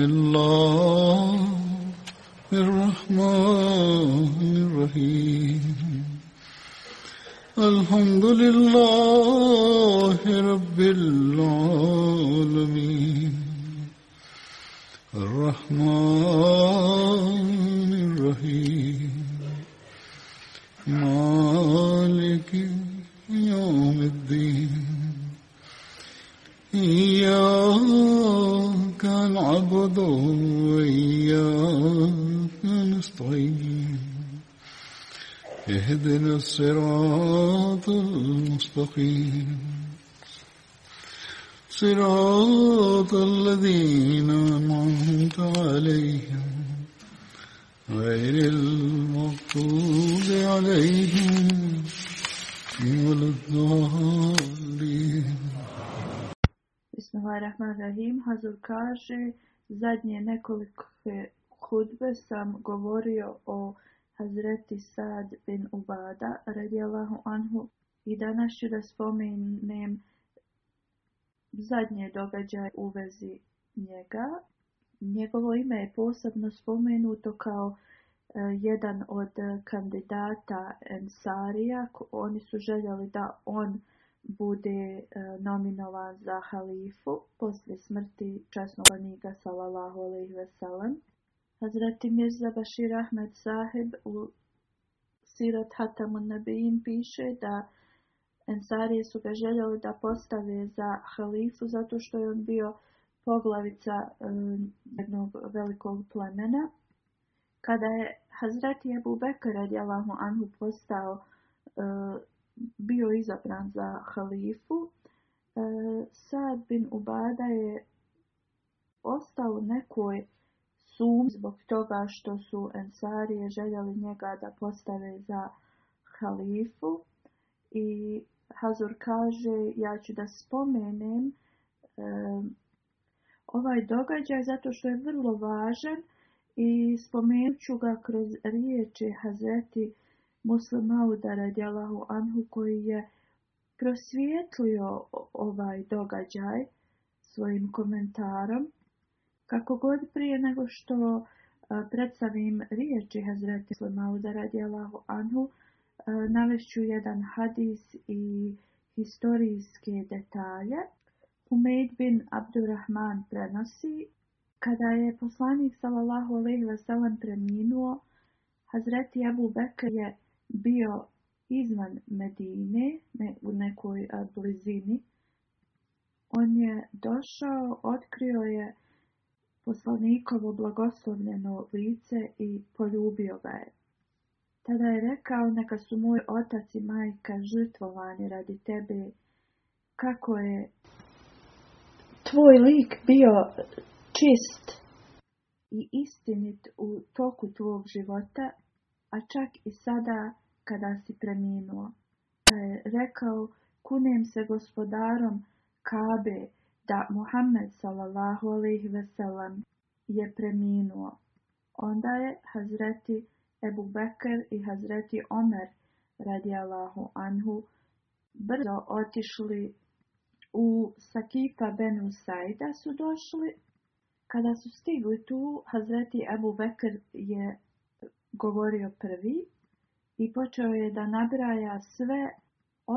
الله Mazur kaže: "Zadnje nekoliko hudbe sam govorio o Hazreti Sad bin Ubada radijallahu anhu i danas ću da spomenem zadnje događaje u vezi njega. Njegovo ime je posebno spomenuto kao e, jedan od kandidata Ensarija. Oni su željeli da on bude e, nominovan za halifu poslije smrti časnog poslanika sallallahu alejhi ve Hazreti Mirza Bashir Ahmed Sahib u Sirat Hatamun Nabijin piše da Ensarije su ga željeli da postave za halifu zato što je on bio poglavica e, jednog velikog plemena. Kada je Hazreti Abu Bekr radijalahu anhu postao uh, bio izabran za halifu, e, Sad bin Ubada je ostao nekoj sum zbog toga što su Ensarije željeli njega da postave za halifu i Hazur kaže ja ću da spomenem e, ovaj događaj zato što je vrlo važan i spomenut ću ga kroz riječi Hazreti Muslimauda radijalahu anhu koji je prosvijetlio ovaj događaj svojim komentarom. Kako god prije nego što e, predstavim riječi Hazreti Muslimauda radijalahu anhu, e, navešću jedan hadis i historijske detalje. Umejd bin Abdurrahman prenosi kada je poslanik sallallahu alejhi ve preminuo, Hazreti Abu Bekr je bio izvan Medine, ne, u nekoj blizini, on je došao, otkrio je poslanikovo blagoslovljeno lice i poljubio ga je. Tada je rekao, neka su moj otac i majka žrtvovani radi tebe, kako je tvoj lik bio čist i istinit u toku tvog života, a čak i sada kada si preminuo. Pa je rekao, kunem se gospodarom Kabe da Muhammed sallallahu alaihi veselam je preminuo. Onda je Hazreti Ebu Bekr i Hazreti Omer radijalahu anhu brzo otišli u Sakifa Benu Saida su došli. Kada su stigli tu, Hazreti Ebu Bekr je govorio prvi i počeo je da nabraja sve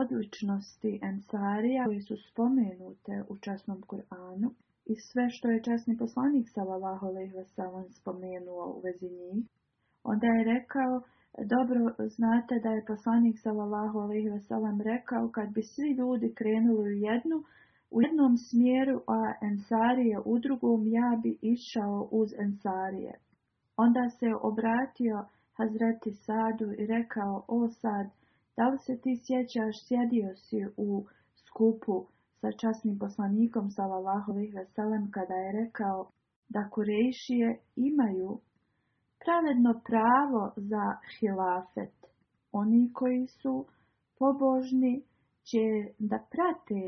odličnosti Ensarija koje su spomenute u časnom Kur'anu i sve što je časni poslanik Salalahu Lehvasalan spomenuo u vezi njih. Onda je rekao, dobro znate da je poslanik Salalahu Lehvasalan rekao, kad bi svi ljudi krenuli u jednu, u jednom smjeru, a Ensarije u drugom, ja bi išao uz Ensarije. Onda se obratio Hazreti Sadu i rekao, o Sad, da li se ti sjećaš, sjedio si u skupu sa časnim poslanikom sallallahu veselem kada je rekao da Kurešije imaju pravedno pravo za hilafet. Oni koji su pobožni će da prate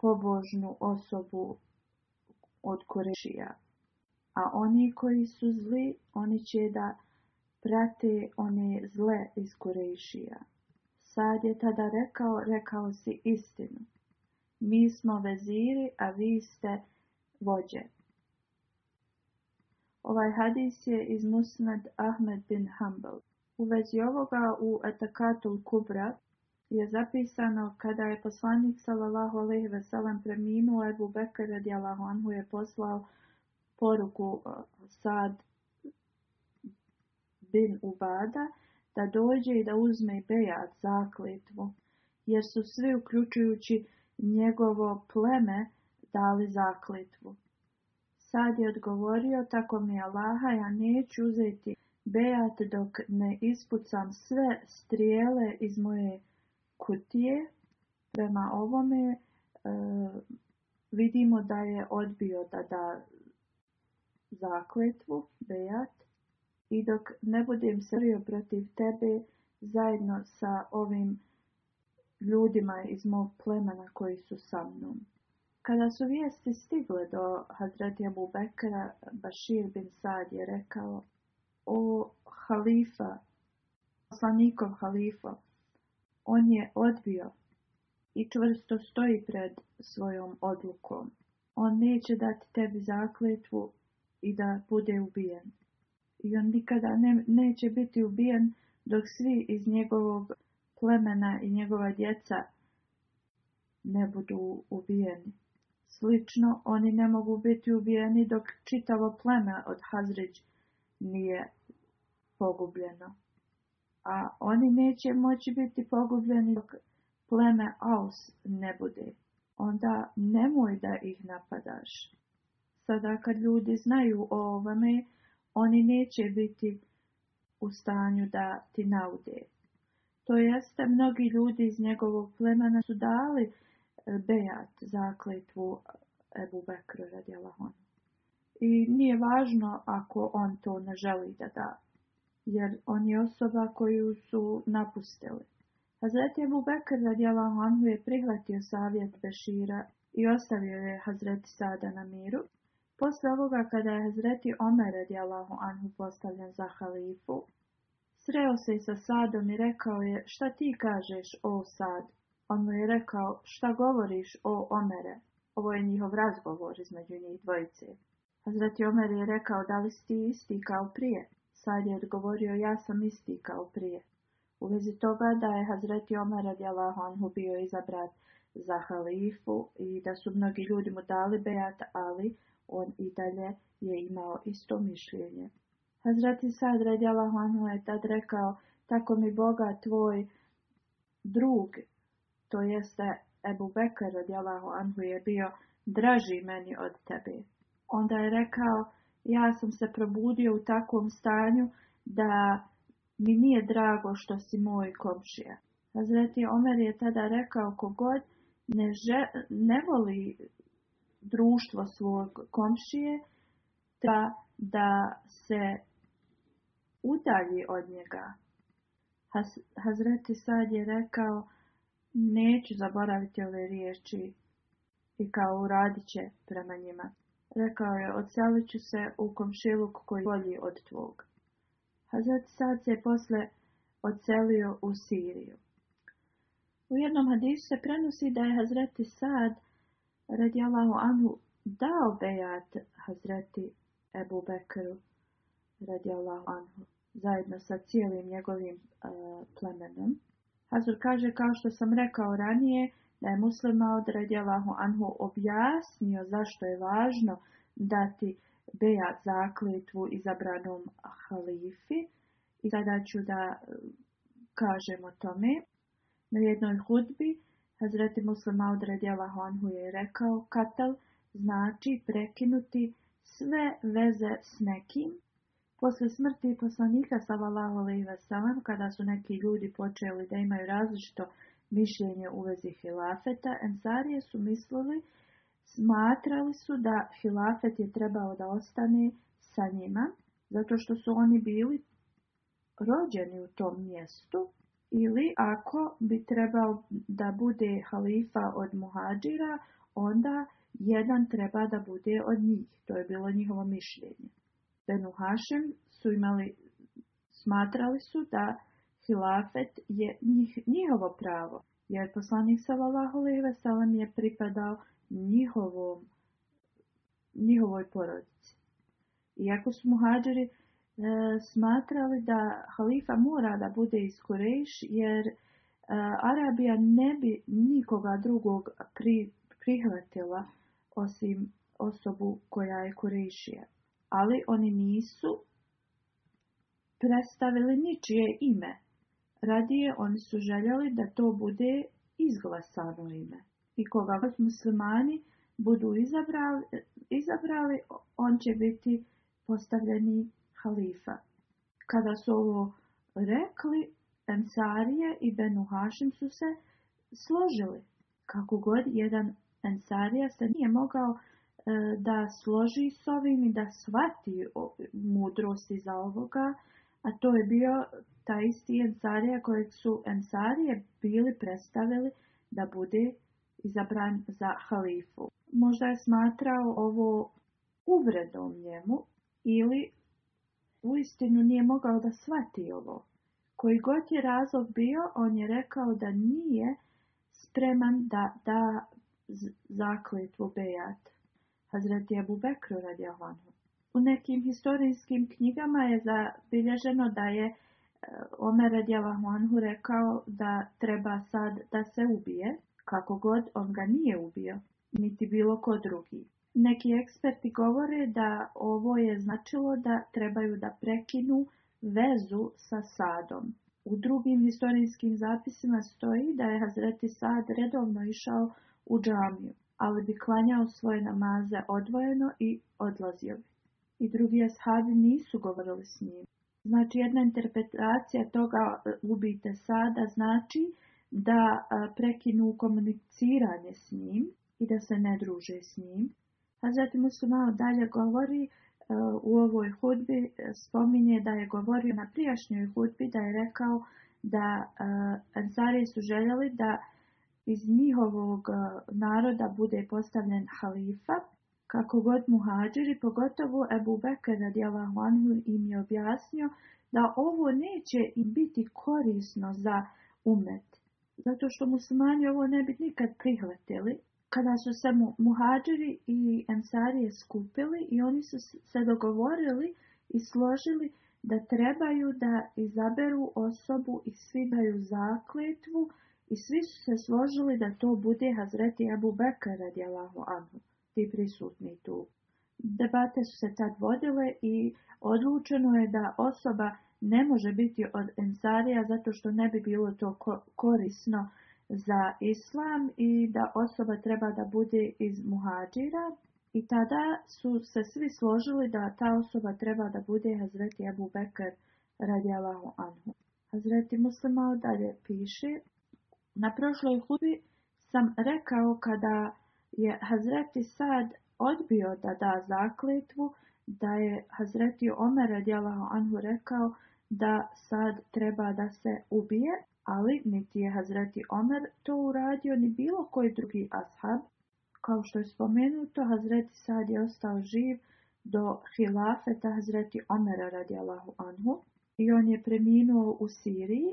pobožnu osobu od kurešija a oni koji su zli, oni će da prate one zle iz Kurešija. Sad je tada rekao, rekao si istinu. Mi smo veziri, a vi ste vođe. Ovaj hadis je iz Musnad Ahmed bin Hanbal. U vezi ovoga u Atakatul Kubra je zapisano kada je poslanik sallallahu alejhi ve sellem preminuo Ebu Bekr je poslao poruku Sad bin Ubada da dođe i da uzme bejat zakletvu, jer su svi uključujući njegovo pleme dali zakletvu. Sad je odgovorio, tako mi je Allaha, ja neću uzeti bejat dok ne ispucam sve strijele iz moje kutije. Prema ovome e, vidimo da je odbio da da zakletvu (bejat) i dok ne budem srbio protiv tebe zajedno sa ovim ljudima iz mog plemena koji su sa mnom. Kada su vijesti stigle do Hazreti Abu Bekra, Bašir bin Sad je rekao, o halifa, poslanikov halifa, on je odbio i čvrsto stoji pred svojom odlukom. On neće dati tebi zakletvu i da bude ubijen. I on nikada ne, neće biti ubijen dok svi iz njegovog plemena i njegova djeca ne budu ubijeni. Slično, oni ne mogu biti ubijeni dok čitavo pleme od Hazrić nije pogubljeno. A oni neće moći biti pogubljeni dok pleme Aus ne bude. Onda nemoj da ih napadaš. Sada kad ljudi znaju o ovome, oni neće biti u stanju da ti naude. To jeste, mnogi ljudi iz njegovog plemena su dali e, bejat, zakletvu Ebu Bekru radijala I nije važno ako on to ne želi da da, jer on je osoba koju su napustili. Hazreti Ebu Bekr radijala je prihvatio savjet Bešira i ostavio je Hazreti Sada na miru, poslije ovoga kada je Hazreti Omer radijalahu anhu postavljen za halifu, sreo se i sa Sadom i rekao je šta ti kažeš o Sad? On mu je rekao šta govoriš o Omere? Ovo je njihov razgovor između njih dvojice. Hazreti Omer je rekao da li si ti isti kao prije? Sad je odgovorio ja sam isti kao prije. U vezi toga da je Hazreti Omer radijalahu anhu bio izabrat za halifu i da su mnogi ljudi mu dali bejat, ali on i dalje je imao isto mišljenje. Hazreti Sad radjala Anhu je tad rekao, tako mi Boga tvoj drug, to jeste Ebu Bekar radjala Anhu je bio draži meni od tebe. Onda je rekao, ja sam se probudio u takvom stanju da mi nije drago što si moj komšija. Hazreti Omer je tada rekao, kogod ne, ne voli društvo svog komšije, treba da se udalji od njega. Hazreti Sad je rekao, neću zaboraviti ove riječi i kao uradit će prema njima. Rekao je, odselit ću se u komšiluk koji bolji od tvog. Hazreti Sad se je posle odselio u Siriju. U jednom hadisu se prenosi da je Hazreti Sad radijalahu anhu dao bejat Hazreti Ebu Bekru radijalahu anhu zajedno sa cijelim njegovim e, plemenom. Hazur kaže, kao što sam rekao ranije, da je muslima od radijalahu anhu objasnio zašto je važno dati bejat zakletvu izabranom halifi. I sada ću da e, kažem o tome. Na jednoj hudbi Hazreti Muslima radijala Honhu je rekao, katal znači prekinuti sve veze s nekim. Poslije smrti poslanika sallallahu i ve kada su neki ljudi počeli da imaju različito mišljenje u vezi hilafeta, ensarije su mislili, smatrali su da hilafet je trebao da ostane sa njima, zato što su oni bili rođeni u tom mjestu ili ako bi trebao da bude halifa od muhađira, onda jedan treba da bude od njih. To je bilo njihovo mišljenje. Benu Hašem su imali, smatrali su da hilafet je njihovo pravo, jer poslanik sallallahu alejhi salam je pripadao njihovoj porodici. Iako su muhađiri E, smatrali da halifa mora da bude iz Kurejš, jer e, Arabija ne bi nikoga drugog prihvatila osim osobu koja je Kurejšija. Ali oni nisu predstavili ničije ime. Radije oni su željeli da to bude izglasano ime. I koga vas muslimani budu izabrali, izabrali, on će biti postavljeni kalifa. Kada su ovo rekli, Ensarije i Benu Hašim su se složili. Kako god jedan Ensarija se nije mogao e, da složi s ovim i da shvati mudrosti iza ovoga, a to je bio taj isti Ensarija kojeg su Ensarije bili predstavili da bude izabran za halifu. Možda je smatrao ovo uvredom njemu ili uistinu nije mogao da shvati ovo. Koji god je razlog bio, on je rekao da nije spreman da da zakletvu Bejat. Hazreti Abu Bekru Ovanu. U nekim historijskim knjigama je zabilježeno da je e, Omer radijavanhu rekao da treba sad da se ubije, kako god on ga nije ubio, niti bilo ko drugi. Neki eksperti govore da ovo je značilo da trebaju da prekinu vezu sa Sadom. U drugim historijskim zapisima stoji da je Hazreti Sad redovno išao u džamiju, ali bi klanjao svoje namaze odvojeno i odlazio I drugi ashabi nisu govorili s njim. Znači jedna interpretacija toga e, ubijte sada znači da prekinu komuniciranje s njim i da se ne druže s njim. A zatim su malo dalje govori e, u ovoj hudbi, e, spominje da je govorio na prijašnjoj hudbi, da je rekao da e, Ansari su željeli da iz njihovog naroda bude postavljen halifa, kako god muhađiri, pogotovo Ebu Bekr radijalahu anhu im je objasnio da ovo neće i biti korisno za umet, zato što muslimani ovo ne bi nikad prihvatili kada su se muhađiri i ensarije skupili i oni su se dogovorili i složili da trebaju da izaberu osobu i svi daju zakletvu i svi su se složili da to bude Hazreti Abu Bekr radijalahu anhu, ti prisutni tu. Debate su se tad vodile i odlučeno je da osoba ne može biti od ensarija zato što ne bi bilo to korisno za islam i da osoba treba da bude iz muhađira i tada su se svi složili da ta osoba treba da bude Hazreti Abu Bekr radijalahu anhu. Hazreti muslima dalje piše Na prošloj hudi sam rekao kada je Hazreti Sad odbio da da zakletvu da je Hazreti Omer radijalahu anhu rekao da Sad treba da se ubije ali niti je Hazreti Omer to uradio ni bilo koji drugi ashab. Kao što je spomenuto, Hazreti Sad je ostao živ do hilafeta Hazreti Omera radijalahu anhu i on je preminuo u Siriji.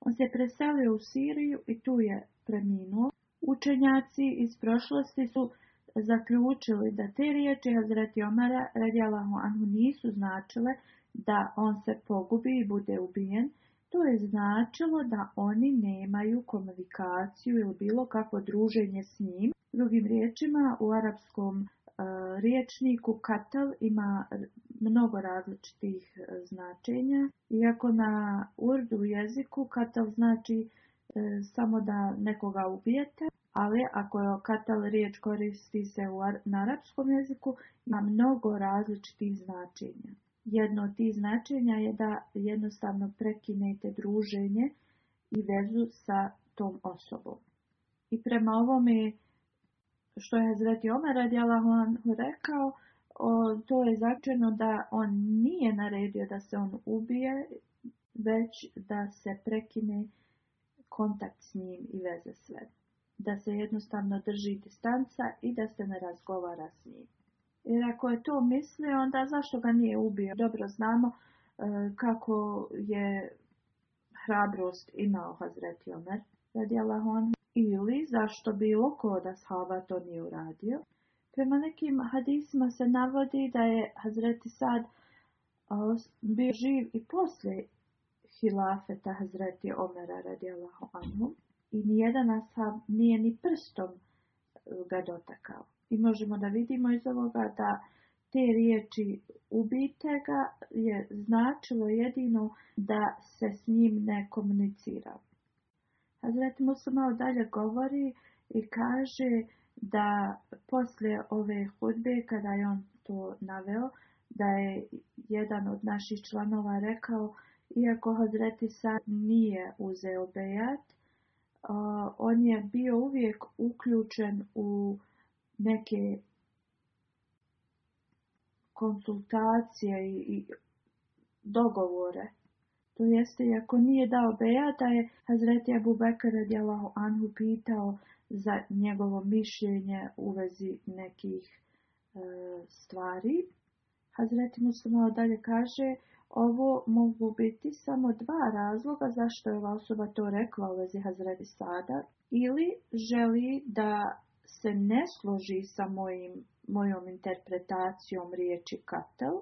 On se preselio u Siriju i tu je preminuo. Učenjaci iz prošlosti su zaključili da te riječi Hazreti Omera radijalahu anhu nisu značile da on se pogubi i bude ubijen, to je značilo da oni nemaju komunikaciju ili bilo kakvo druženje s njim. Drugim riječima, u arapskom e, riječniku katal ima mnogo različitih e, značenja. Iako na urdu jeziku katal znači e, samo da nekoga ubijete, ali ako je katal riječ koristi se na arapskom jeziku, ima mnogo različitih značenja. Jedno od tih značenja je da jednostavno prekinete druženje i vezu sa tom osobom. I prema ovome što je Zveti Omer radijala rekao, to je začeno da on nije naredio da se on ubije, već da se prekine kontakt s njim i veze sve. Da se jednostavno drži distanca i da se ne razgovara s njim. Jer ako je to mislio, onda zašto ga nije ubio? Dobro znamo e, kako je hrabrost imao Hazreti Omer, radijala on, ili zašto bi oko da ashaba to nije uradio. Prema nekim hadisima se navodi da je Hazreti Sad e, bio živ i poslije hilafeta Hazreti Omera radijalahu anhu i nijedan ashab nije ni prstom E, ga dotakao. I možemo da vidimo iz ovoga da te riječi ubite ga je značilo jedino da se s njim ne komunicira. mu se malo dalje govori i kaže da poslije ove hudbe, kada je on to naveo, da je jedan od naših članova rekao, iako Hazreti Sad nije uzeo bejat, on je bio uvijek uključen u neke konsultacije i dogovore. To jeste, ako nije dao da je Hazreti Abu Bekr radijalahu anhu pitao za njegovo mišljenje u vezi nekih e, stvari. Hazreti Muslima dalje kaže, ovo mogu biti samo dva razloga zašto je ova osoba to rekla u vezi Sada ili želi da se ne složi sa mojim, mojom interpretacijom riječi katel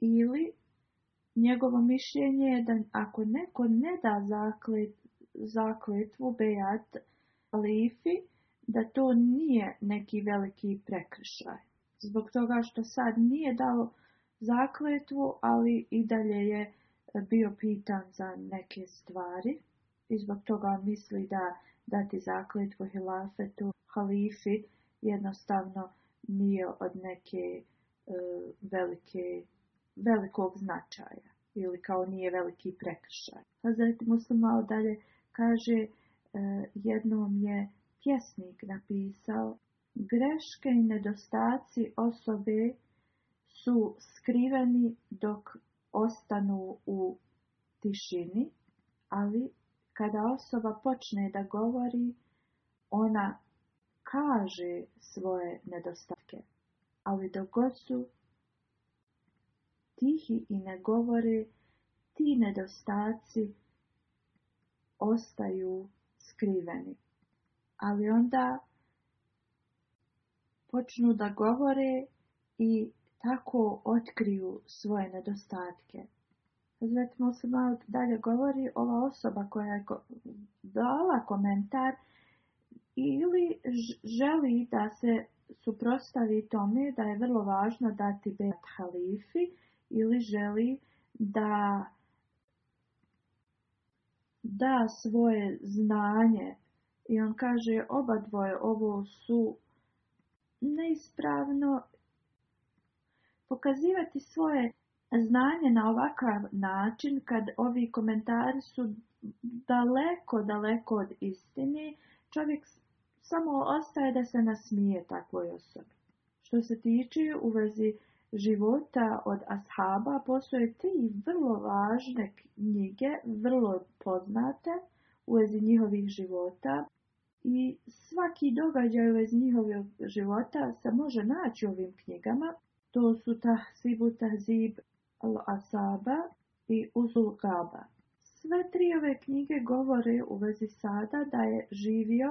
ili njegovo mišljenje je da ako neko ne da zaklet, zakletvu Bejat Lifi, da to nije neki veliki prekršaj. Zbog toga što sad nije dao zakletvu, ali i dalje je e, bio pitan za neke stvari i zbog toga misli da dati zakletvu hilafetu, halifi, jednostavno nije od neke e, velike, velikog značaja ili kao nije veliki prekršaj. Hazreti Muslim malo dalje kaže e, jednom je tjesnik napisao greške i nedostaci osobe su skriveni dok ostanu u tišini, ali kada osoba počne da govori, ona kaže svoje nedostatke, ali dok su tihi i ne govore, ti nedostaci ostaju skriveni. Ali onda počnu da govore i tako otkriju svoje nedostatke. Recimo se malo dalje govori ova osoba koja je dala komentar ili želi da se suprostavi tome da je vrlo važno dati bet halifi ili želi da da svoje znanje i on kaže oba dvoje ovo su neispravno Pokazivati svoje znanje na ovakav način kad ovi komentari su daleko, daleko od istini, čovjek samo ostaje da se nasmije takvoj osobi. Što se tiče u vezi života od ashaba, postoje tri vrlo važne knjige, vrlo poznate u vezi njihovih života i svaki događaj u vezi njihovih života se može naći u ovim knjigama to su tahsibu tahzib al-asaba i uzul gaba. Sve tri ove knjige govore u vezi sada da je živio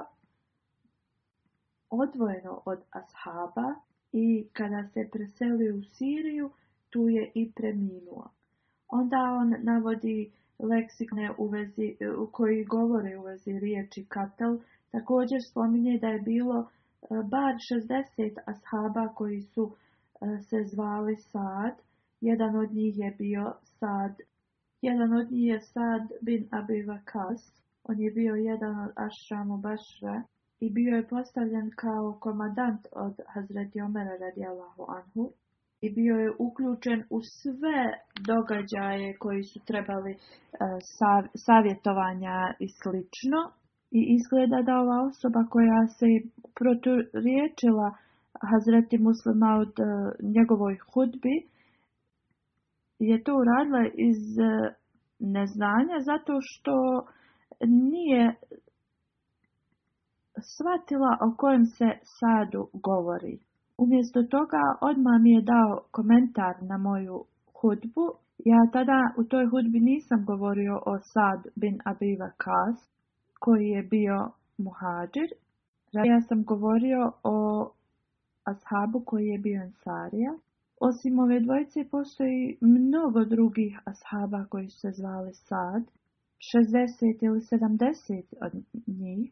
odvojeno od ashaba i kada se preselio u Siriju, tu je i preminuo. Onda on navodi leksikne u vezi, koji govore u vezi riječi katal, također spominje da je bilo eh, bar 60 ashaba koji su E, se zvali Sad. Jedan od njih je bio Sad. Jedan od njih je Sad bin Abi On je bio jedan od Ashramu Bashra i bio je postavljen kao komadant od Hazreti Omera radijalahu anhu i bio je uključen u sve događaje koji su trebali e, savjetovanja i slično. I izgleda da ova osoba koja se proturječila Hazreti Muslima od e, njegovoj hudbi je to uradila iz e, neznanja zato što nije shvatila o kojem se sadu govori. Umjesto toga odmah mi je dao komentar na moju hudbu. Ja tada u toj hudbi nisam govorio o Sad bin Abiva kas koji je bio muhađir. Ja sam govorio o ashabu koji je bio Ensarija. Osim ove dvojice postoji mnogo drugih ashaba koji su se zvali Sad, 60 ili 70 od njih.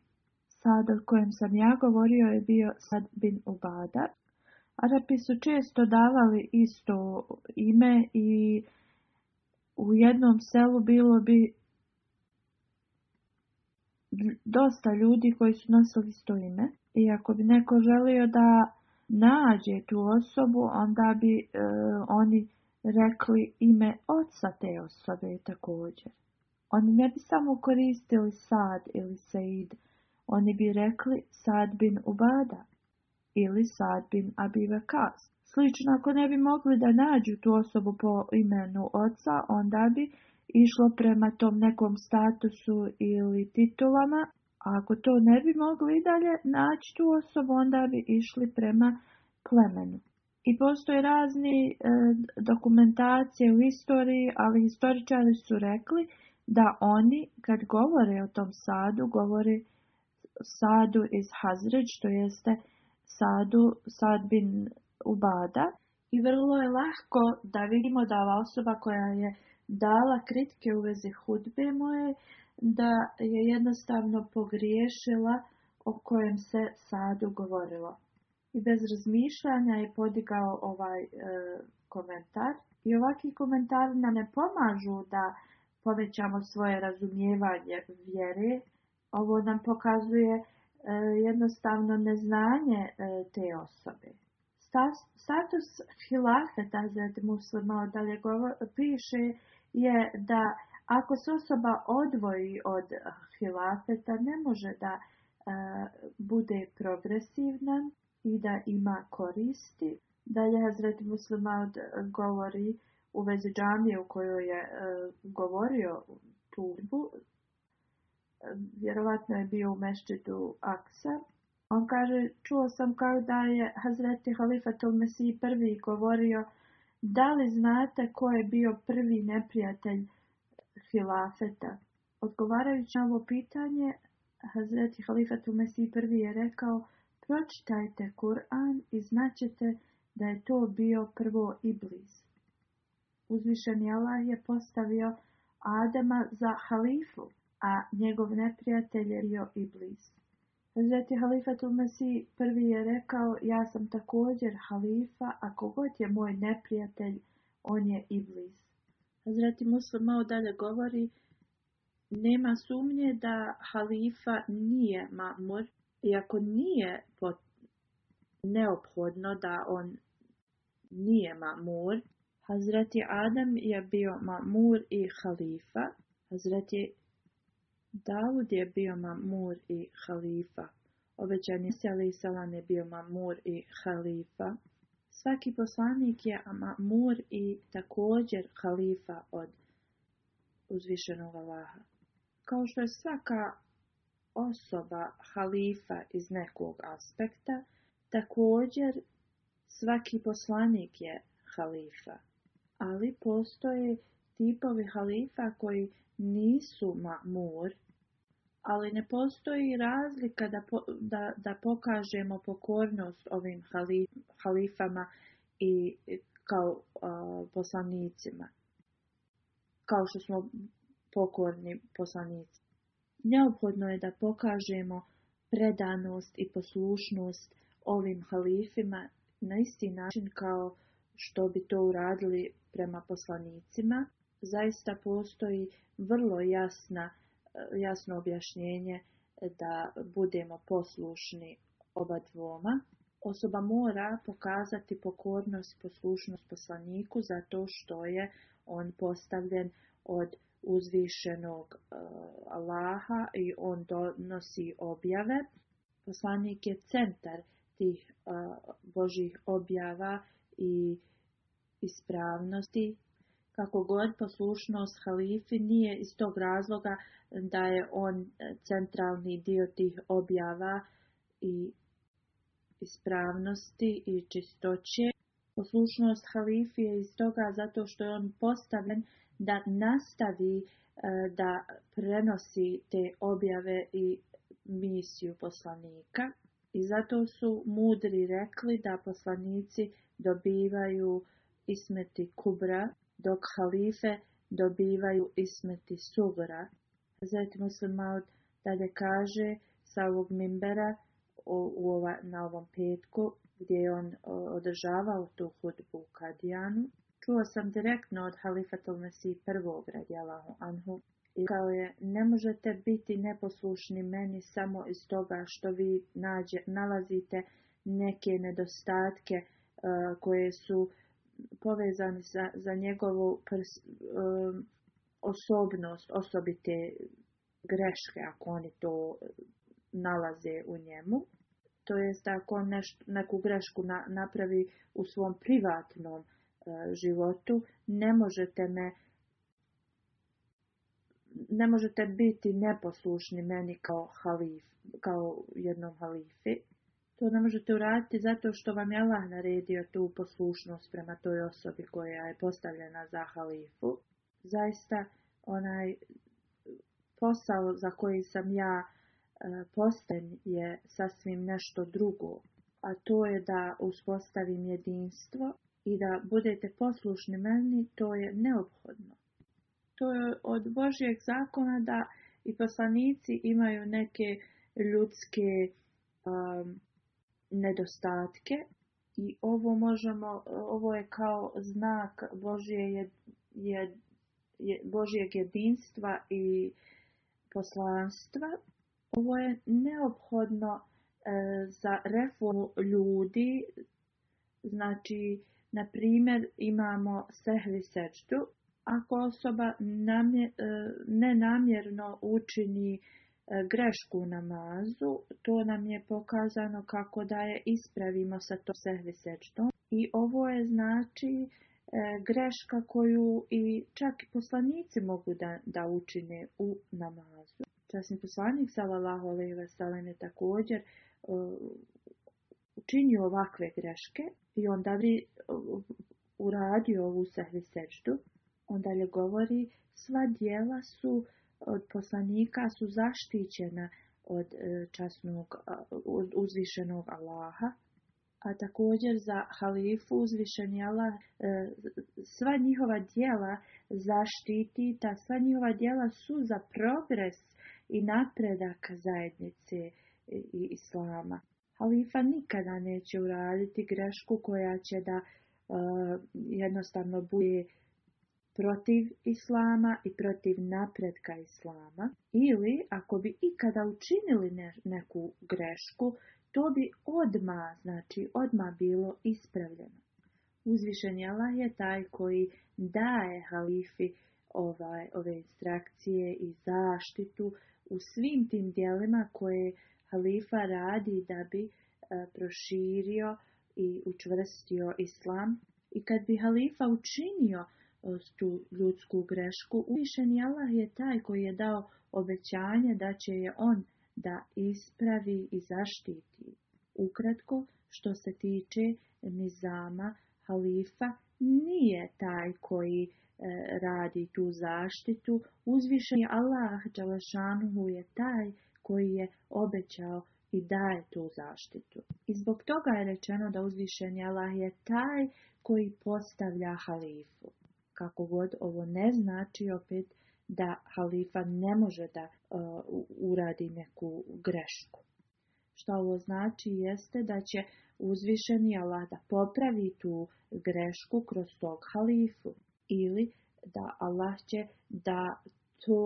Sad o kojem sam ja govorio je bio Sad bin Ubada. Arapi su često davali isto ime i u jednom selu bilo bi dosta ljudi koji su nosili isto ime. I ako bi neko želio da nađe tu osobu, onda bi e, oni rekli ime oca te osobe također. Oni ne bi samo koristili Sad ili Said, oni bi rekli Sad bin Ubada ili Sad bin bive Slično, ako ne bi mogli da nađu tu osobu po imenu oca, onda bi išlo prema tom nekom statusu ili titulama ako to ne bi mogli i dalje naći tu osobu, onda bi išli prema plemenu. I postoje razni e, dokumentacije u istoriji, ali historičari su rekli da oni kad govore o tom sadu, govori sadu iz Hazreć, to jeste sadu sadbin ubada. I vrlo je lahko da vidimo da ova osoba koja je dala kritike u vezi hudbe moje da je jednostavno pogriješila o kojem se sad govorilo. I bez razmišljanja je podigao ovaj e, komentar. I ovakvi komentari nam ne pomažu da povećamo svoje razumijevanje vjere. Ovo nam pokazuje e, jednostavno neznanje e, te osobe. Status hilafeta, zatim muslima, dalje govor, piše, je da ako se osoba odvoji od hilafeta, ne može da e, bude progresivna i da ima koristi. Dalje Hazreti Muslimad govori u vezi džamije u kojoj je e, govorio turbu. E, vjerovatno je bio u mešćidu Aksa. On kaže, čuo sam kao da je Hazreti Halifatul Mesiji prvi govorio da li znate ko je bio prvi neprijatelj hilafeta. Odgovarajući na ovo pitanje, Hazreti Halifatu Mesih prvi je rekao, pročitajte Kur'an i značite da je to bio prvo Iblis. Uzvišeni Allah je postavio Adama za halifu, a njegov neprijatelj je bio Iblis. Hazreti Halifatu Mesih prvi je rekao, ja sam također halifa, a kogod je moj neprijatelj, on je Iblis. Hazreti Muslim malo dalje govori, nema sumnje da halifa nije mamur, iako nije neophodno da on nije mamur. Hazreti Adam je bio mamur i halifa. Hazreti Davud je bio mamur i halifa. je Salih Salam je bio mamur i halifa. Svaki poslanik je mur i također halifa od uzvišenog Allaha. Kao što je svaka osoba halifa iz nekog aspekta, također svaki poslanik je halifa. Ali postoje tipovi halifa koji nisu ma'mur ali ne postoji razlika da, da, da pokažemo pokornost ovim halifama i kao poslanicima. Kao što smo pokorni poslanici. Neophodno je da pokažemo predanost i poslušnost ovim halifima na isti način kao što bi to uradili prema poslanicima. Zaista postoji vrlo jasna E, jasno objašnjenje e, da budemo poslušni oba dvoma. Osoba mora pokazati pokornost i poslušnost poslaniku zato što je on postavljen od uzvišenog e, Allaha i on donosi objave. Poslanik je centar tih Božih objava i ispravnosti kako god poslušnost halifi nije iz tog razloga da je on e, centralni dio tih objava i ispravnosti i čistoće. Poslušnost halifi je iz toga zato što je on postavljen da nastavi e, da prenosi te objave i misiju poslanika. I zato su mudri rekli da poslanici dobivaju ismeti kubra, dok halife dobivaju ismeti sugra. se malo dalje kaže sa ovog mimbera o, ova, na ovom petku gdje je on održavao tu hudbu u Kadijanu. Čuo sam direktno od halifatul Mesih prvog radijalahu anhu i kao je ne možete biti neposlušni meni samo iz toga što vi nađe, nalazite neke nedostatke uh, koje su povezani za, za njegovu um, osobnost, osobite greške, ako oni to nalaze u njemu. To jest ako on neš, neku grešku na, napravi u svom privatnom uh, životu, ne možete me ne možete biti neposlušni meni kao halif, kao jednom halifi. To ne možete uraditi zato što vam je Allah naredio tu poslušnost prema toj osobi koja je postavljena za halifu. Zaista onaj posao za koji sam ja e, posten je sasvim nešto drugo, a to je da uspostavim jedinstvo i da budete poslušni meni, to je neophodno. To je od Božijeg zakona da i poslanici imaju neke ljudske e, nedostatke i ovo možemo, ovo je kao znak Božije, Božijeg jedinstva i poslanstva. Ovo je neophodno e, za reformu ljudi, znači, na primjer, imamo sehvi sečtu, ako osoba e, nenamjerno učini E, grešku u namazu, to nam je pokazano kako da je ispravimo sa to sehvi I ovo je znači e, greška koju i čak i poslanici mogu da, da učine u namazu. Časni poslanik Salalaho Salene je također e, učinio ovakve greške i onda bi uradio ovu sehvi sečtu. Onda li govori sva dijela su od poslanika su zaštićena od e, časnog uzvišenog Allaha, a također za halifu uzvišeni e, sva njihova djela zaštiti, ta sva njihova djela su za progres i napredak zajednice e, i islama. Halifa nikada neće uraditi grešku koja će da jednostavno bude protiv islama i protiv napretka islama ili ako bi ikada učinili neku grešku, to bi odma, znači odma bilo ispravljeno. Uzvišen Allah je taj koji daje halifi ovaj, ove instrakcije i zaštitu u svim tim dijelima koje halifa radi da bi e, proširio i učvrstio islam. I kad bi halifa učinio tu ljudsku grešku. Uvišeni Allah je taj koji je dao obećanje da će je on da ispravi i zaštiti. Ukratko, što se tiče nizama, halifa nije taj koji e, radi tu zaštitu. Uzvišeni Allah Đalašanuhu je taj koji je obećao i daje tu zaštitu. I zbog toga je rečeno da uzvišeni Allah je taj koji postavlja halifu kako god ovo ne znači opet da halifa ne može da e, uradi neku grešku. Što ovo znači jeste da će uzvišeni Allah da popravi tu grešku kroz tog halifu ili da Allah će da to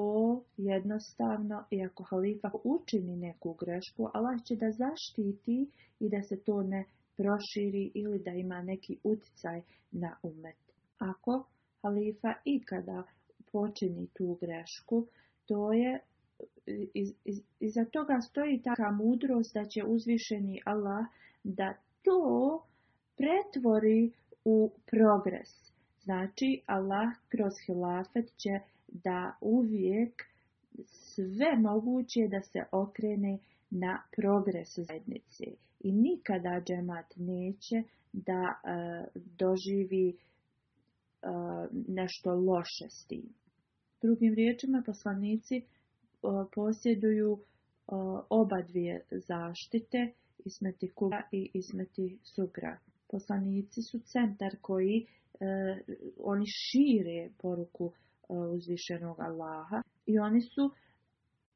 jednostavno, i ako halifa učini neku grešku, Allah će da zaštiti i da se to ne proširi ili da ima neki utjecaj na umet. Ako halifa ikada počini tu grešku, to je iz, iza toga stoji taka mudrost da će uzvišeni Allah da to pretvori u progres. Znači, Allah kroz hilafet će da uvijek sve moguće da se okrene na progres zajednice. I nikada džemat neće da e, doživi nešto loše s tim. Drugim riječima, poslanici posjeduju oba dvije zaštite, ismeti kuga i ismeti sugra. Poslanici su centar koji e, oni šire poruku e, uzvišenog Allaha i oni su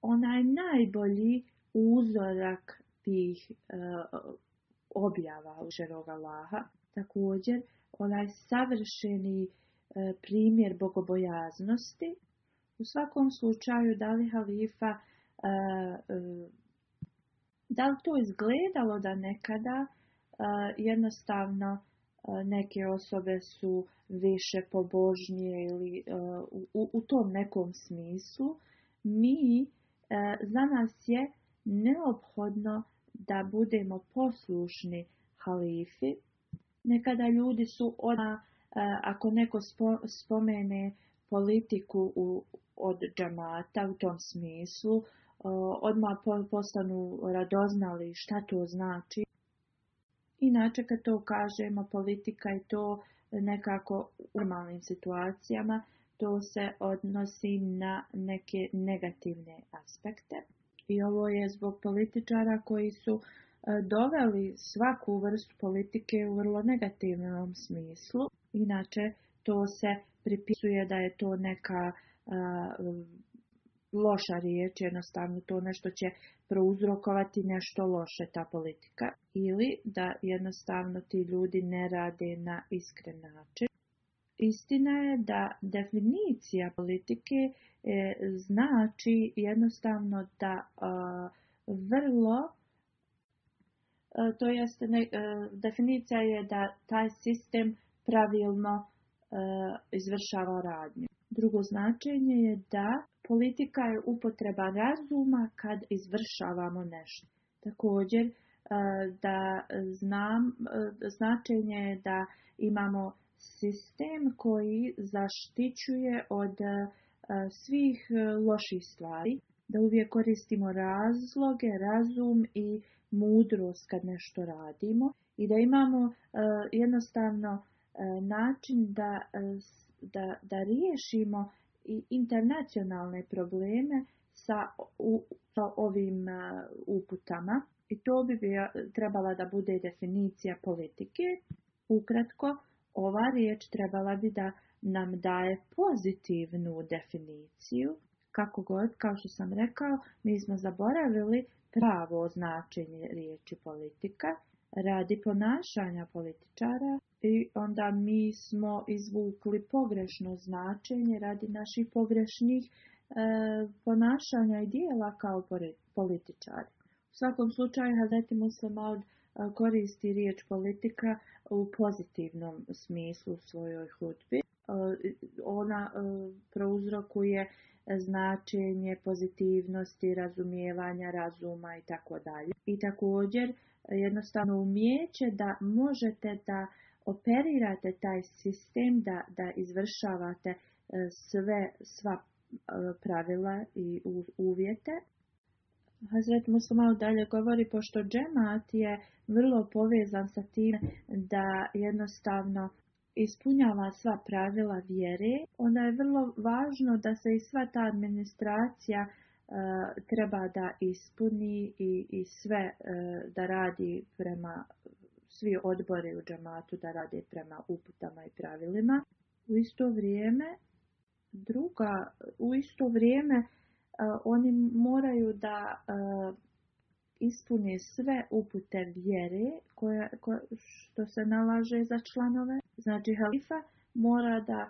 onaj najbolji uzorak tih e, objava uzvišenog Allaha. Također, onaj savršeni e, primjer bogobojaznosti. U svakom slučaju, da li halifa, e, e, da li to izgledalo da nekada jednostavno neke osobe su više pobožnije ili u, u tom nekom smislu, mi za nas je neophodno da budemo poslušni halifi, Nekada ljudi su ona ako neko spomene politiku u, od džamata u tom smislu, odmah postanu radoznali šta to znači. Inače kad to kažemo politika je to nekako u normalnim situacijama, to se odnosi na neke negativne aspekte. I ovo je zbog političara koji su E, doveli svaku vrstu politike u vrlo negativnom smislu. Inače, to se pripisuje da je to neka e, loša riječ, jednostavno to nešto će prouzrokovati nešto loše ta politika ili da jednostavno ti ljudi ne rade na iskren način. Istina je da definicija politike e, znači jednostavno da vrlo E, to jest e, definicija je da taj sistem pravilno e, izvršava radnju. Drugo značenje je da politika je upotreba razuma kad izvršavamo nešto. Također da znam, značenje je da imamo sistem koji zaštićuje od svih loših stvari, da uvijek koristimo razloge, razum i mudrost kad nešto radimo i da imamo e, jednostavno e, način da, e, da, da riješimo i internacionalne probleme sa, sa ovim uputama i to bi trebala da bude definicija politike. Ukratko, ova riječ trebala bi da nam daje pozitivnu definiciju kako god, kao što sam rekao, mi smo zaboravili pravo značenje riječi politika radi ponašanja političara i onda mi smo izvukli pogrešno značenje radi naših pogrešnih e, ponašanja i dijela kao političari. U svakom slučaju Hazreti Muslimaud e, koristi riječ politika u pozitivnom smislu u svojoj hudbi. E, ona prouzrokuje značenje pozitivnosti, razumijevanja razuma i tako dalje. I također jednostavno umijeće da možete da operirate taj sistem, da, da izvršavate e, sve, sva e, pravila i uvjete. Hazret malo dalje govori, pošto džemat je vrlo povezan sa tim da jednostavno ispunjava sva pravila vjere, onda je vrlo važno da se i sva ta administracija e, treba da ispuni i, i sve e, da radi prema, svi odbori u džamatu da radi prema uputama i pravilima. U isto vrijeme, druga, u isto vrijeme e, oni moraju da ispune sve upute vjere koja, što se nalaže za članove Znači, halifa mora da e,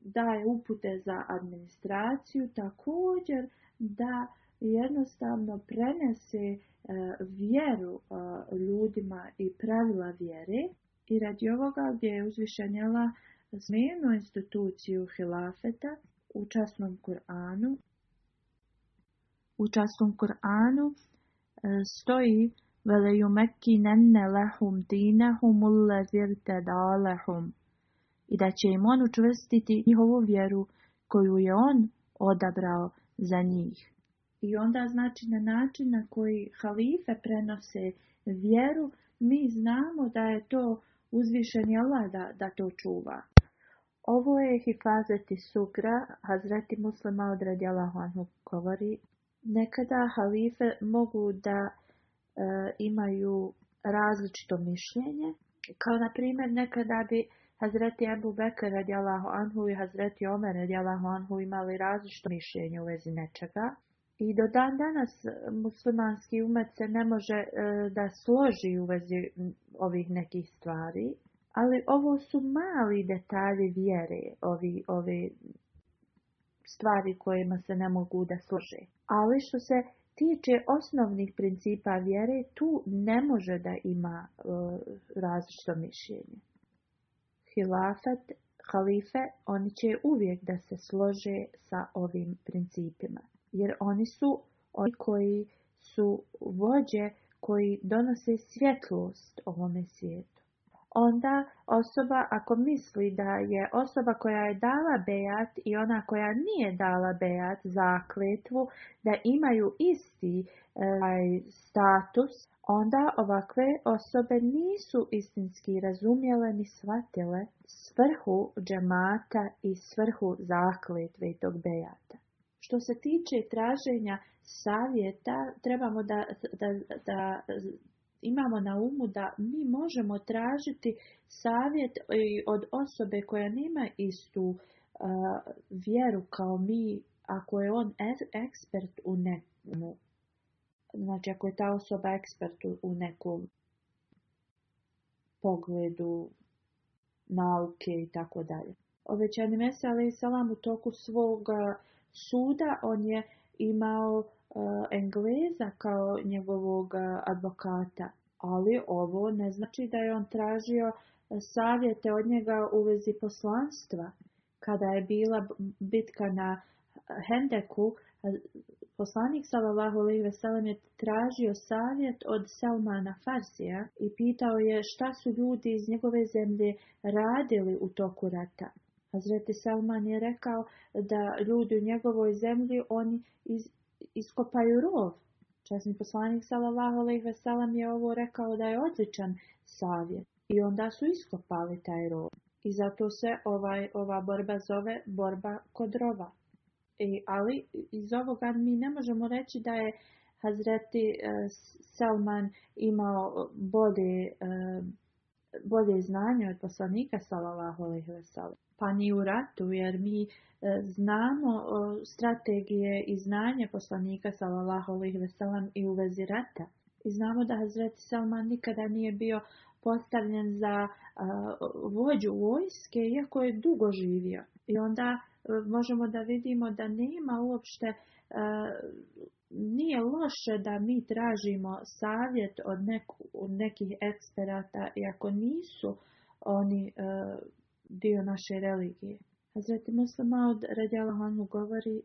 daje upute za administraciju, također da jednostavno prenese e, vjeru e, ljudima i pravila vjere. I radi ovoga gdje je uzvišenjala zmijenu instituciju hilafeta u časnom Koranu. U časnom Koranu stoji وَلَيُمَكِّنَنَّ لَهُمْ دِينَهُمُ الَّذِي ارْتَدَى لَهُمْ I da će im on učvrstiti njihovu vjeru koju je on odabrao za njih. I onda znači na način na koji halife prenose vjeru, mi znamo da je to uzvišen Allah da, to čuva. Ovo je hifazeti sukra, Hazreti muslima Radjala anhu govori. Nekada halife mogu da E, imaju različito mišljenje, kao na primjer nekada bi Hazreti Ebu Bekr radijalahu anhu i Hazreti Omer radijalahu anhu imali različito mišljenje u vezi nečega. I do dan danas muslimanski umet se ne može e, da složi u vezi ovih nekih stvari, ali ovo su mali detalji vjere, ovi, ovi stvari kojima se ne mogu da služi. Ali što se tiče osnovnih principa vjere, tu ne može da ima e, različito mišljenje. Hilafat, halife, oni će uvijek da se slože sa ovim principima. Jer oni su oni koji su vođe koji donose svjetlost ovome svijetu onda osoba ako misli da je osoba koja je dala bejat i ona koja nije dala bejat zakletvu da imaju isti ovaj, status, onda ovakve osobe nisu istinski razumjele ni shvatile svrhu džemata i svrhu zakletve i tog bejata. Što se tiče traženja savjeta, trebamo da, da, da imamo na umu da mi možemo tražiti savjet od osobe koja nema istu vjeru kao mi, ako je on ekspert u nekom. Znači, ako je ta osoba ekspert u nekom pogledu nauke i tako dalje. Ovećani Mesa, ali i salam u toku svoga suda, on je imao Eh, Engleza kao njegovog eh, advokata, ali ovo ne znači da je on tražio eh, savjete od njega u vezi poslanstva. Kada je bila bitka na Hendeku, poslanik sallallahu Lih Veselem je tražio savjet od Salmana Farsija i pitao je šta su ljudi iz njegove zemlje radili u toku rata. Hazreti Salman je rekao da ljudi u njegovoj zemlji oni iz, iskopaju rov. Časni poslanik sallallahu alejhi ve je ovo rekao da je odličan savjet i onda su iskopali taj rov. I zato se ovaj, ova borba zove borba kod rova. I, e, ali iz ovoga mi ne možemo reći da je Hazreti e, Salman imao bode e, bolje znanje od poslanika sallallahu alejhi ve Pa ni u ratu jer mi e, znamo strategije i znanje poslanika sallallahu alejhi ve i u vezi rata. I znamo da Hazreti Salman nikada nije bio postavljen za e, vođu vojske iako je dugo živio. I onda e, možemo da vidimo da nema uopšte nije loše da mi tražimo savjet od, nekih eksperata iako nisu oni e, dio naše religije. Hazreti Musa Maud Radjala govori,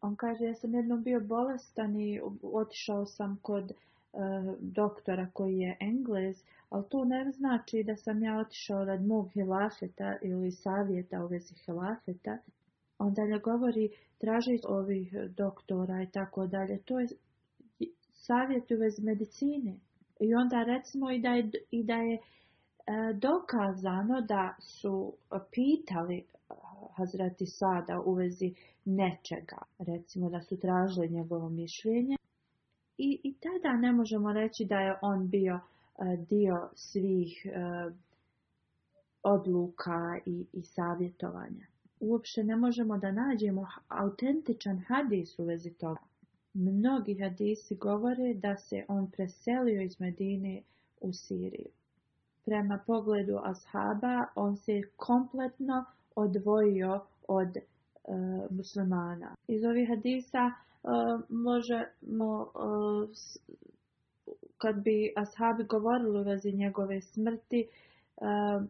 on kaže ja sam jednom bio bolestan i otišao sam kod e, doktora koji je englez, ali to ne znači da sam ja otišao rad mog hilafeta ili savjeta u vezi hilafeta, onda ne govori traži ovih e, doktora i tako dalje. To je savjet u vezi medicine. I onda recimo i da je, e, dokazano da su pitali e, Hazreti Sada u vezi nečega, recimo da su tražili njegovo mišljenje. I, I tada ne možemo reći da je on bio dio svih odluka i, i savjetovanja uopće ne možemo da nađemo autentičan hadis u vezi toga. Mnogi hadisi govore da se on preselio iz Medine u Siriju. Prema pogledu ashaba on se kompletno odvojio od e, muslimana. Iz ovih hadisa e, možemo e, kad bi ashabi govorili u vezi njegove smrti e,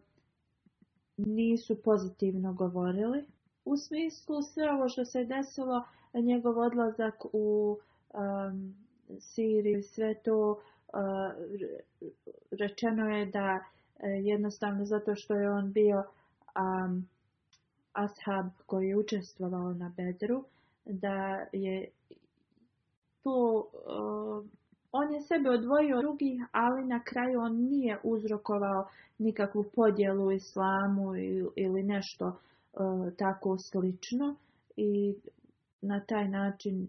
nisu pozitivno govorili. U smislu sve ovo što se desilo, njegov odlazak u um, Siriju, sve to eh, rečeno je da eh, jednostavno zato što je on bio ashab koji je učestvovao na bedru, da je to eh, on je sebe odvojio drugi, drugih, ali na kraju on nije uzrokovao nikakvu podjelu islamu ili nešto e, tako slično. I na taj način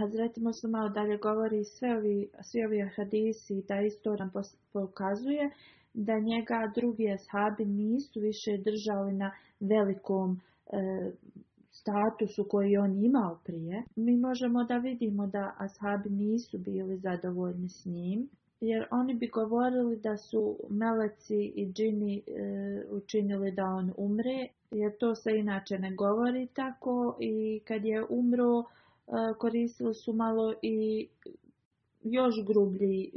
Hazreti malo dalje govori sve ovi, svi ovi hadisi i ta istoran pokazuje da njega drugi ashabi nisu više držali na velikom e, statusu koji je on imao prije, mi možemo da vidimo da ashabi nisu bili zadovoljni s njim, jer oni bi govorili da su meleci i džini e, učinili da on umre, jer to se inače ne govori tako i kad je umro e, koristili su malo i još grublji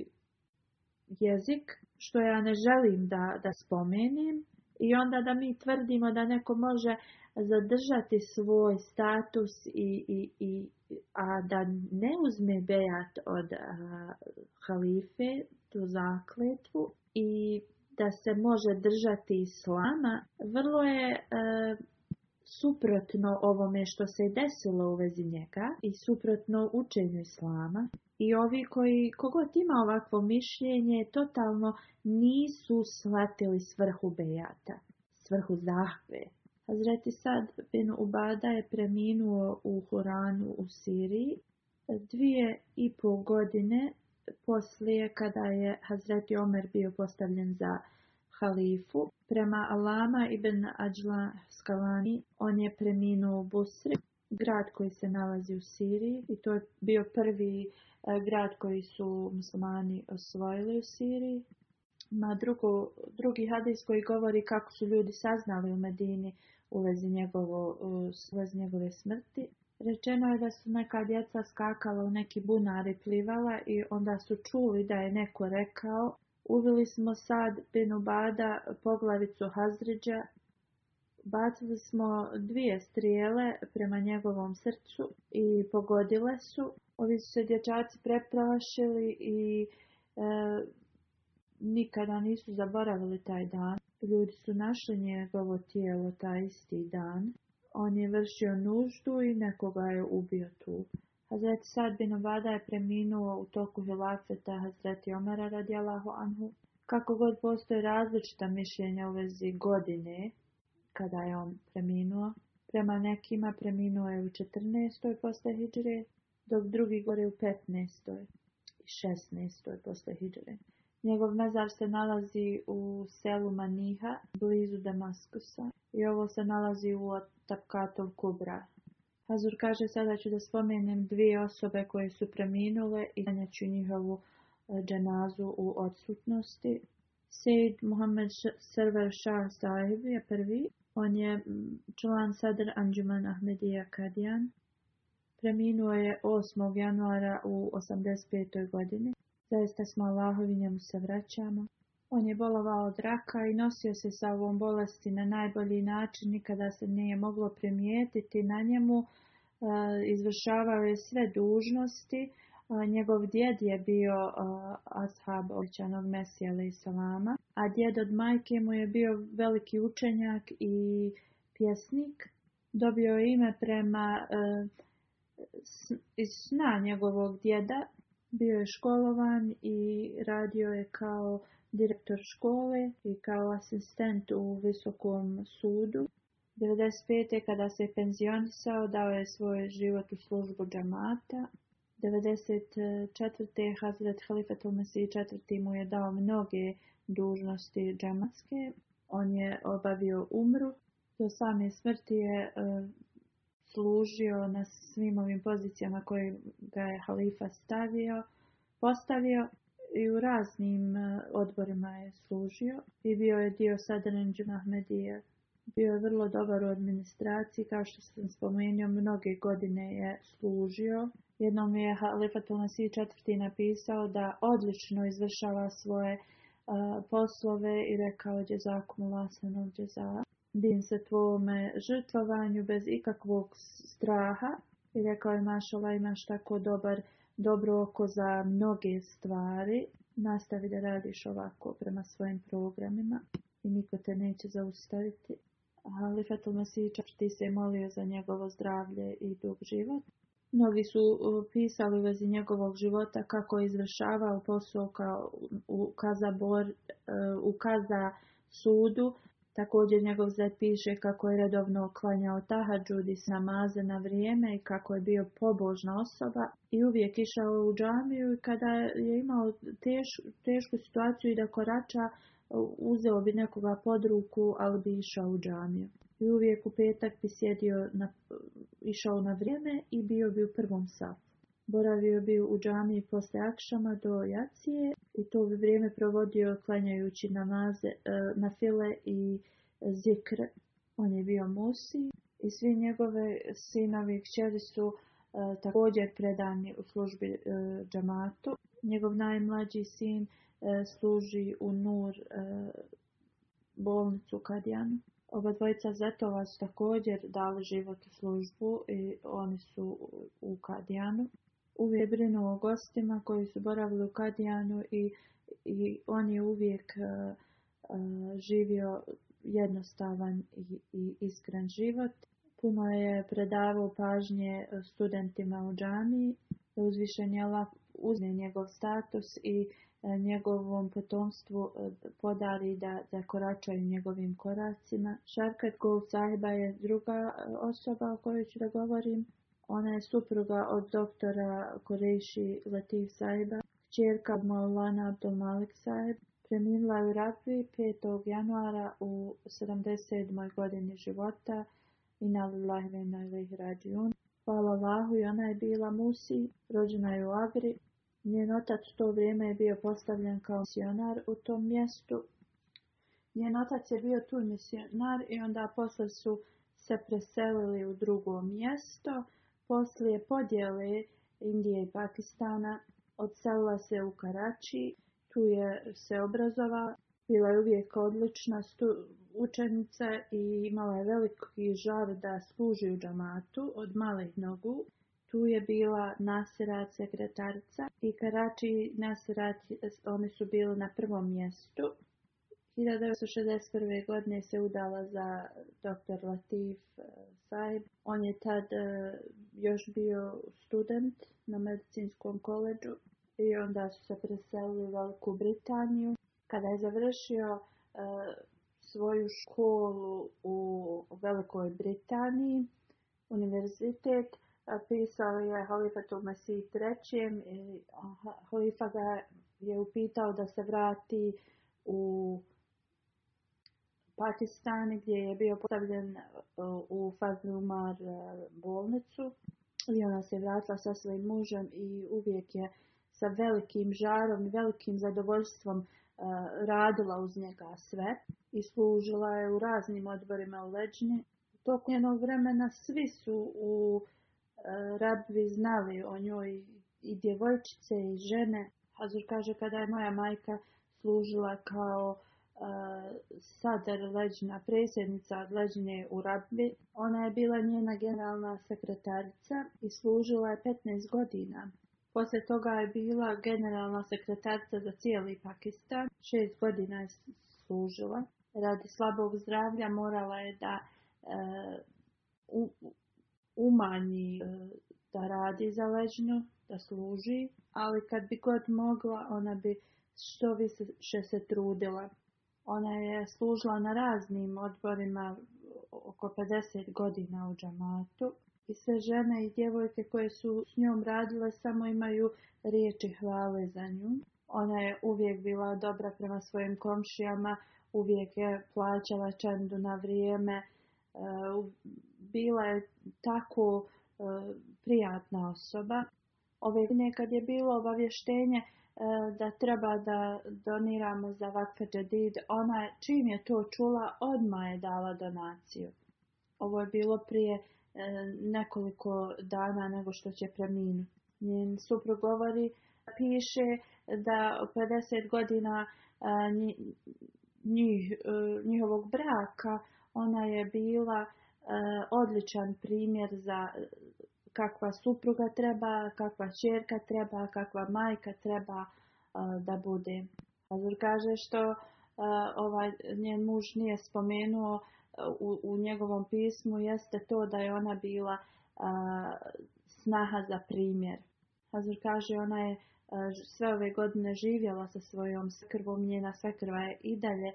jezik, što ja ne želim da, da spomenim. I onda da mi tvrdimo da neko može zadržati svoj status i, i, i a da ne uzme bejat od halife, tu zakletvu i da se može držati islama, vrlo je e, suprotno ovome što se je desilo u vezi njega i suprotno učenju islama. I ovi koji, kogod ima ovakvo mišljenje, totalno nisu shvatili svrhu bejata, svrhu zahve. Hazreti Sad bin Ubada je preminuo u Huranu u Siriji dvije i pol godine poslije kada je Hazreti Omer bio postavljen za halifu. Prema Alama ibn Ajla Skalani on je preminuo u Busri, grad koji se nalazi u Siriji i to je bio prvi e, grad koji su muslimani osvojili u Siriji. Ma drugi hadis koji govori kako su ljudi saznali u Medini u vezi, njegovo, u vezi njegove smrti. Rečeno je da su neka djeca skakala u neki bunari i plivala i onda su čuli da je neko rekao Uvili smo sad binubada poglavicu Hazriđa, bacili smo dvije strijele prema njegovom srcu i pogodile su. Ovi su se dječaci preprašili i e, nikada nisu zaboravili taj dan ljudi su našli njegovo tijelo taj isti dan. On je vršio nuždu i nekoga je ubio tu. Hazret Sad bin Obada je preminuo u toku hilafeta Hazreti Omara radijalahu anhu. Kako god postoje različita mišljenja u vezi godine, kada je on preminuo, prema nekima preminuo je u 14. posle dok drugi gore u 15. i 16. posle Njegov mezar se nalazi u selu Maniha, blizu Damaskusa i ovo se nalazi u Tapkatov Kubra. Hazur kaže sada ću da spomenem dvije osobe koje su preminule i ću njihovu e, dženazu u odsutnosti. Sejid Mohamed Server Shah Sahib je prvi. On je član Sadr Anđuman Ahmedi Kadijan. Preminuo je 8. januara u 85. godini. Zaista smo Allahovi njemu se vraćamo. On je bolovao od raka i nosio se sa ovom bolesti na najbolji način, nikada se nije moglo primijetiti na njemu, e, izvršavao je sve dužnosti. E, njegov djed je bio e, ashab ovićanog Mesija i Salama, a djed od majke mu je bio veliki učenjak i pjesnik. Dobio je ime prema iz sna njegovog djeda bio je školovan i radio je kao direktor škole i kao asistent u Visokom sudu. 1995. kada se penzionisao dao je svoj život u službu džamata. 94. Hazret Halifat Mesih IV. mu je dao mnoge dužnosti džamatske. On je obavio umru. Do same smrti je e, služio na svim ovim pozicijama koje ga je halifa stavio, postavio i u raznim e, odborima je služio i bio je dio Sadranđe Mahmedije. Bio je vrlo dobar u administraciji, kao što sam spomenuo, mnoge godine je služio. Jednom je halifa Masih četvrti napisao da odlično izvršava svoje e, poslove i rekao je Džezakum Lasanov Džezak. Din se tvome žrtvovanju bez ikakvog straha. I rekao je mašala imaš tako dobar, dobro oko za mnoge stvari. Nastavi da radiš ovako prema svojim programima i niko te neće zaustaviti. Halifat Masičar ti se molio za njegovo zdravlje i dug život. Mnogi su pisali u vezi njegovog života kako je izvršavao posao u u kaza e, sudu Također njegov zet piše kako je redovno oklanjao tahadžud i namaze na vrijeme i kako je bio pobožna osoba i uvijek išao u džamiju i kada je imao tešku situaciju i da korača, uzeo bi nekoga pod ruku, ali bi išao u džamiju. I uvijek u petak bi sjedio, na, išao na vrijeme i bio bi u prvom safu. Boravio bi u džamiji posle akšama do jacije i to bi vrijeme provodio klanjajući namaze, e, na file i zikr. On je bio musi i svi njegove sinovi i kćeri su e, također predani u službi e, džamatu. Njegov najmlađi sin služi u Nur bolnicu Kadijanu. Oba dvojica zetova su također dali život u službu i oni su u Kadijanu uvijek brinuo o gostima koji su boravili u Kadijanu i, i on je uvijek e, e, živio jednostavan i, iskren život. Puno je predavao pažnje studentima u džami, uzvišen je Allah uzne njegov status i e, njegovom potomstvu podari da zakoračaju njegovim koracima. Šarkat Gold je druga osoba o kojoj ću da govorim. Ona je supruga od doktora Koreši Latif Saiba, čerka Maulana Abdul Malik Saib. Preminula je u Rakvi 5. januara u 77. godini života i na lillahi rađijun. Hvala Allahu i ona je bila Musi, rođena je u Agri. Njen otac to vrijeme je bio postavljen kao misionar u tom mjestu. Njen otac je bio tu misionar i onda posle su se preselili u drugo mjesto. Poslije podjele Indije i Pakistana odselila se u Karači, tu je se obrazovala, bila je uvijek odlična učenica i imala je veliki žar da služi u džamatu od malih nogu. Tu je bila Nasirat sekretarica i Karači Nasirat, oni su bili na prvom mjestu. 1961. godine se udala za dr. Latif eh, Saib. On je tad eh, još bio student na medicinskom koleđu i onda su se preselili u Veliku Britaniju. Kada je završio e, svoju školu u Velikoj Britaniji, univerzitet, pisao je Halifatu Mesih III. i Halifa ga je upitao da se vrati u Pakistan gdje je bio postavljen e, u Fazlumar e, bolnicu i ona se vratila sa svojim mužem i uvijek je sa velikim žarom i velikim zadovoljstvom e, radila uz njega sve i služila je u raznim odborima u Leđni. Tokom jednog vremena svi su u Rabvi znali o njoj i djevojčice i žene. Hazur kaže kada je moja majka služila kao Sadar Leđina, predsjednica Leđine u Rabbi. Ona je bila njena generalna sekretarica i služila je 15 godina. Poslije toga je bila generalna sekretarica za cijeli Pakistan. Šest godina je služila. Radi slabog zdravlja morala je da e, u, umanji e, da radi za leđinu, da služi, ali kad bi god mogla, ona bi što više se trudila. Ona je služila na raznim odborima oko 50 godina u džamatu. I sve žene i djevojke koje su s njom radile samo imaju riječi hvale za nju. Ona je uvijek bila dobra prema svojim komšijama, uvijek je plaćala čendu na vrijeme. E, bila je tako e, prijatna osoba. Ove nekad je bilo obavještenje E, da treba da doniramo za Vakfe Džadid, ona čim je to čula, odma je dala donaciju. Ovo je bilo prije e, nekoliko dana nego što će preminuti. Njen suprug govori, piše da 50 godina e, njihovog braka ona je bila odličan primjer za, kakva supruga treba, kakva čerka treba, kakva majka treba uh, da bude. Azur kaže što uh, ovaj, njen muž nije spomenuo uh, u, njegovom pismu jeste to da je ona bila snaha za primjer. Azur kaže ona je sve ove godine živjela sa svojom krvom, njena krva je i dalje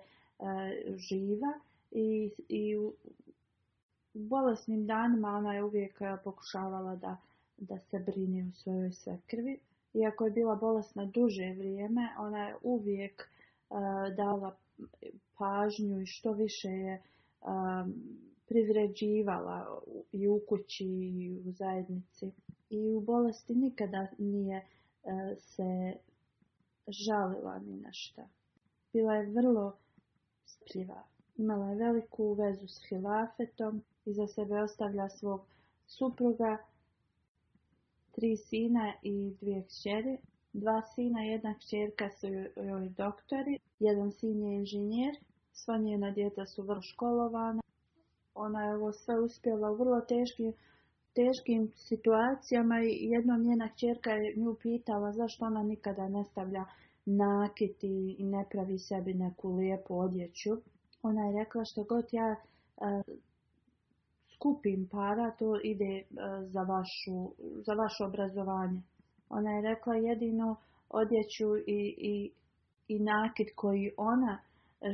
živa i, i u bolesnim danima ona je uvijek e, pokušavala da, da se brine u svojoj svekrvi. Iako je bila bolesna duže vrijeme, ona je uvijek e, dala pažnju i što više je e, privređivala i u kući i u zajednici. I u bolesti nikada nije se žalila ni na šta. Bila je vrlo spriva. Imala je veliku vezu s hilafetom iza sebe ostavlja svog supruga, tri sina i dvije kćeri. Dva sina i jedna kćerka su joj doktori, jedan sin je inženjer, sva njena djeca su vrlo školovana. Ona je ovo sve uspjela u vrlo teškim, teškim situacijama i jedna njena kćerka je nju pitala zašto ona nikada ne stavlja nakit i ne pravi sebi neku lijepu odjeću. Ona je rekla što god ja Kupim para, to ide e, za, vašu, za vaše obrazovanje. Ona je rekla jedino odjeću i, i, i nakid koji ona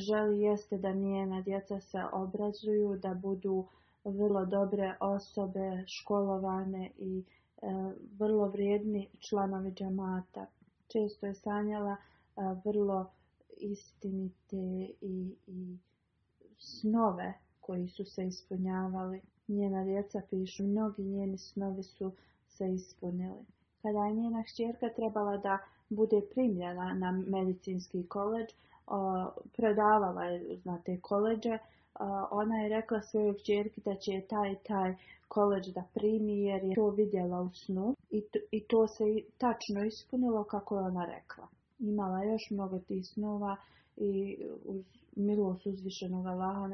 želi jeste da njena djeca se obrazuju, da budu vrlo dobre osobe, školovane i e, vrlo vrijedni članovi džamata. Često je sanjala e, vrlo istinite i, i snove koji su se ispunjavali njena djeca pišu, mnogi njeni snovi su se ispunili. Kada je njena šćerka trebala da bude primljena na medicinski koleđ, predavala je na te koleđe, ona je rekla svojoj kćerki da će je taj taj koleđ da primi jer je to vidjela u snu i to, i se tačno ispunilo kako je ona rekla. Imala je još mnogo tih snova i uz milost uzvišenog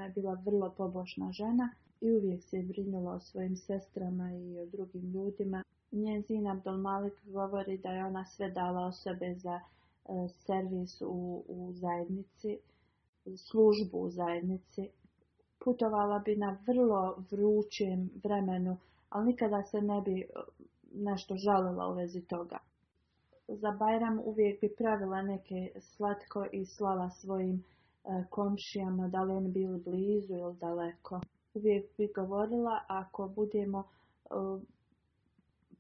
je bila vrlo pobošna žena i uvijek se je brinula o svojim sestrama i o drugim ljudima. Njezin Abdulmalik govori da je ona sve dala osobe za e, servis u, u zajednici, službu u zajednici. Putovala bi na vrlo vrućem vremenu, ali nikada se ne bi e, nešto žalila u vezi toga. Za Bajram uvijek bi pravila neke slatko i slala svojim e, komšijama, da li oni bili blizu ili daleko uvijek bi govorila ako budemo e,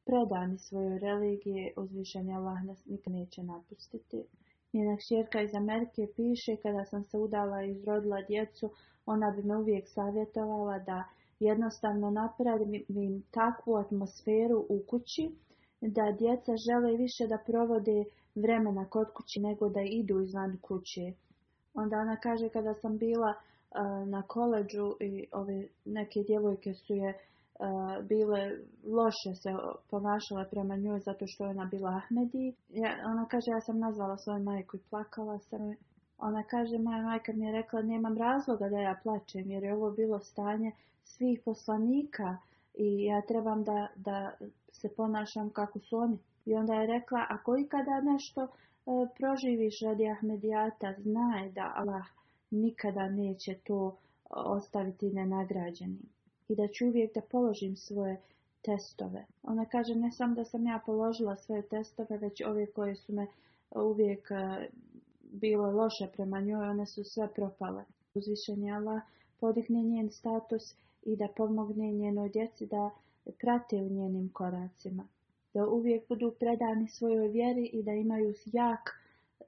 predani svojoj religiji, uzvišenje Allah nas nikad neće napustiti. Njena šjerka iz Amerike piše, kada sam se udala i izrodila djecu, ona bi me uvijek savjetovala da jednostavno napravim takvu atmosferu u kući, da djeca žele više da provode vremena kod kući nego da idu izvan kuće. Onda ona kaže, kada sam bila na koleđu i ove neke djevojke su je bile loše se ponašale prema njoj zato što je ona bila Ahmedi. ona kaže ja sam nazvala svoju majku i plakala sam. Ona kaže moja majka mi je rekla nemam razloga da ja plačem jer je ovo bilo stanje svih poslanika i ja trebam da, se ponašam kako su oni. I onda je rekla ako ikada nešto e, proživiš radi Ahmedijata znaj da Allah nikada neće to e, ostaviti nenagrađenim. I da ću uvijek da položim svoje testove. Ona kaže ne samo da sam ja položila svoje testove, već ove koje su me e, uvijek e, bilo loše prema njoj, one su sve propale. Uzvišen je Allah podigne njen status i da pomogne njenoj djeci da prate u njenim koracima. Da uvijek budu predani svojoj vjeri i da imaju jak,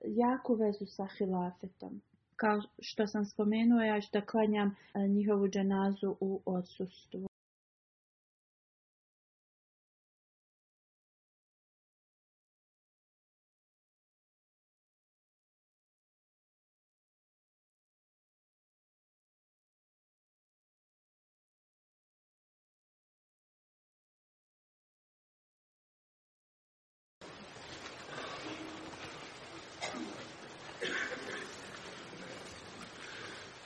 jaku vezu sa hilafetom. Kao što sam spomenuo, ja ću da klanjam e, njihovu dženazu u odsustvu.